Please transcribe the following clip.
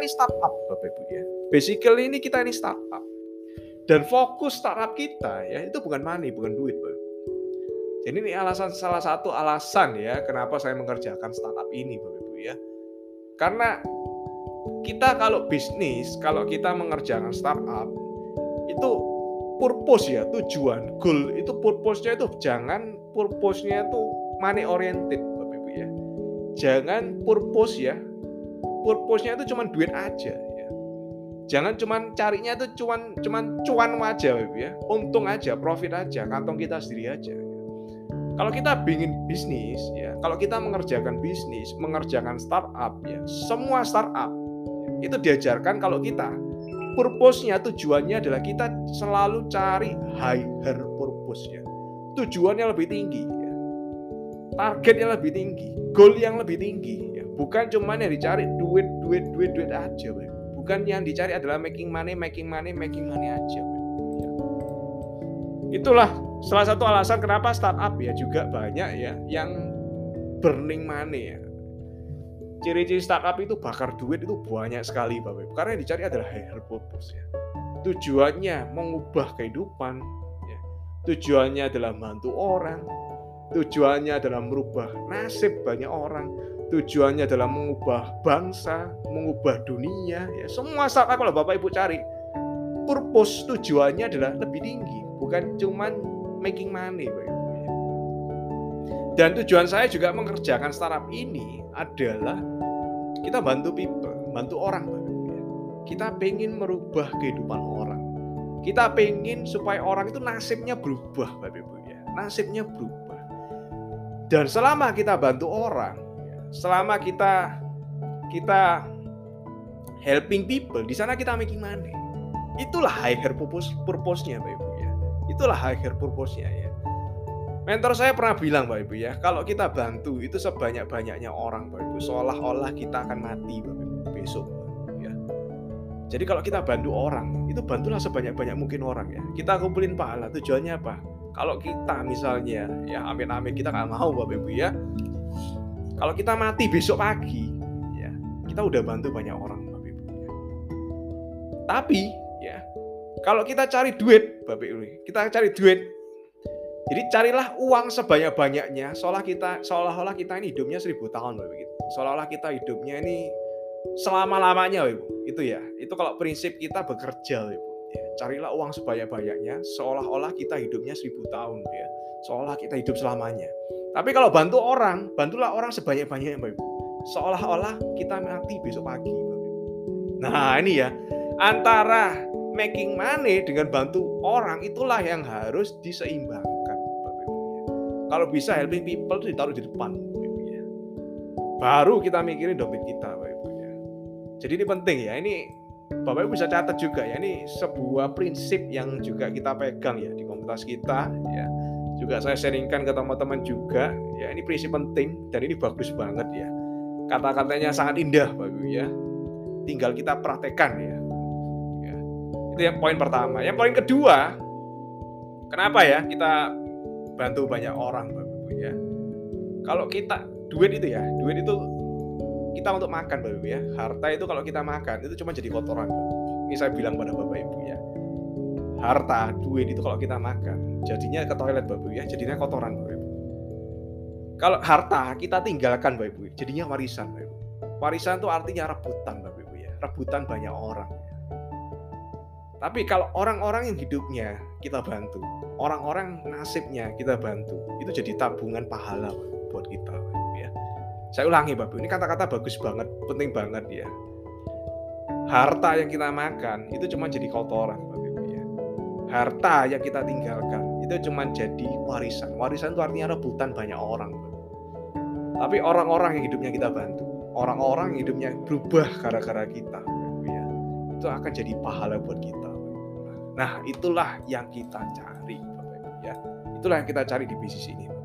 ini startup Bapak Ibu ya. Basically ini kita ini startup. Dan fokus startup kita ya itu bukan money, bukan duit Bapak Ibu. Jadi ini alasan salah satu alasan ya kenapa saya mengerjakan startup ini Bapak Ibu ya. Karena kita kalau bisnis, kalau kita mengerjakan startup itu purpose ya, tujuan, goal itu purpose-nya itu jangan purpose-nya itu money oriented Bapak Ibu ya. Jangan purpose ya. Purpose-nya itu cuma duit aja ya. Jangan cuma carinya itu cuman cuman cuan aja ya. Untung aja, profit aja, kantong kita sendiri aja. Ya. Kalau kita bikin bisnis ya, kalau kita mengerjakan bisnis, mengerjakan startup ya, semua startup itu diajarkan kalau kita purpose-nya tujuannya adalah kita selalu cari higher purpose ya. Tujuannya lebih tinggi ya. Targetnya lebih tinggi, goal yang lebih tinggi ya. Bukan cuma yang dicari duit duit duit duit aja, bro. Bukan yang dicari adalah making money, making money, making money aja, bro. Ya. Itulah salah satu alasan kenapa startup ya juga banyak ya yang burning money ya ciri-ciri startup itu bakar duit itu banyak sekali Bapak Ibu. Karena yang dicari adalah higher purpose ya. Tujuannya mengubah kehidupan, ya. tujuannya adalah bantu orang, tujuannya adalah merubah nasib banyak orang, tujuannya adalah mengubah bangsa, mengubah dunia. Ya. Semua startup kalau Bapak Ibu cari, purpose tujuannya adalah lebih tinggi, bukan cuman making money Bapak Ibu. Ya. Dan tujuan saya juga mengerjakan startup ini adalah kita bantu people, bantu orang. Kita pengen merubah kehidupan orang. Kita pengen supaya orang itu nasibnya berubah, Bapak Ibu ya. Nasibnya berubah. Dan selama kita bantu orang, selama kita kita helping people, di sana kita making money. Itulah higher purpose purpose-nya, Bapak Ibu ya. Itulah higher purpose-nya ya. Mentor saya pernah bilang Bapak Ibu ya, kalau kita bantu itu sebanyak-banyaknya orang Bapak Ibu, seolah-olah kita akan mati Bapak Ibu besok ya. Jadi kalau kita bantu orang, itu bantulah sebanyak-banyak mungkin orang ya. Kita kumpulin pahala, tujuannya apa? Kalau kita misalnya, ya amin-amin kita nggak mau Bapak Ibu ya. Kalau kita mati besok pagi, ya kita udah bantu banyak orang Bapak Ibu. Ya. Tapi ya, kalau kita cari duit Bapak Ibu, kita cari duit jadi carilah uang sebanyak-banyaknya, seolah kita seolah-olah kita ini hidupnya seribu tahun, begitu. Seolah-olah kita hidupnya ini selama-lamanya, Ibu. Itu ya. Itu kalau prinsip kita bekerja, Ibu. Ya, carilah uang sebanyak-banyaknya, seolah-olah kita hidupnya seribu tahun, ya. Seolah kita hidup selamanya. Tapi kalau bantu orang, bantulah orang sebanyak-banyaknya, Ibu. Seolah-olah kita mati besok pagi, Ibu. Nah, ini ya. Antara making money dengan bantu orang itulah yang harus diseimbangkan. Kalau bisa helping people itu ditaruh di depan, Ibu ya. Baru kita mikirin dompet kita, Bapak Ibu ya. Jadi ini penting ya. Ini Bapak Ibu bisa catat juga ya. Ini sebuah prinsip yang juga kita pegang ya di komunitas kita ya. Juga saya sharingkan ke teman-teman juga. Ya ini prinsip penting dan ini bagus banget ya. Kata-katanya sangat indah, Ibu ya. Tinggal kita praktekkan ya. ya. Itu yang poin pertama. Yang poin kedua, kenapa ya kita bantu banyak orang Bapak Ibu ya. Kalau kita duit itu ya, duit itu kita untuk makan Bapak Ibu ya. Harta itu kalau kita makan itu cuma jadi kotoran. Ini saya bilang pada Bapak Ibu ya. Harta, duit itu kalau kita makan, jadinya ke toilet Bapak Ibu ya, jadinya kotoran Bapak Ibu. Kalau harta kita tinggalkan Bapak Ibu, jadinya warisan Bapak Ibu. Warisan itu artinya rebutan Bapak Ibu ya, rebutan banyak orang. Tapi kalau orang-orang yang hidupnya kita bantu, orang-orang nasibnya kita bantu, itu jadi tabungan pahala buat kita. Ya. Saya ulangi Bapak, ini kata-kata bagus banget, penting banget ya. Harta yang kita makan itu cuma jadi kotoran Ibu ya. Harta yang kita tinggalkan itu cuma jadi warisan. Warisan itu artinya rebutan banyak orang. Tapi orang-orang yang hidupnya kita bantu, orang-orang yang hidupnya berubah gara-gara kita, ya, itu akan jadi pahala buat kita. Nah, itulah yang kita cari, ya. Itulah yang kita cari di bisnis ini.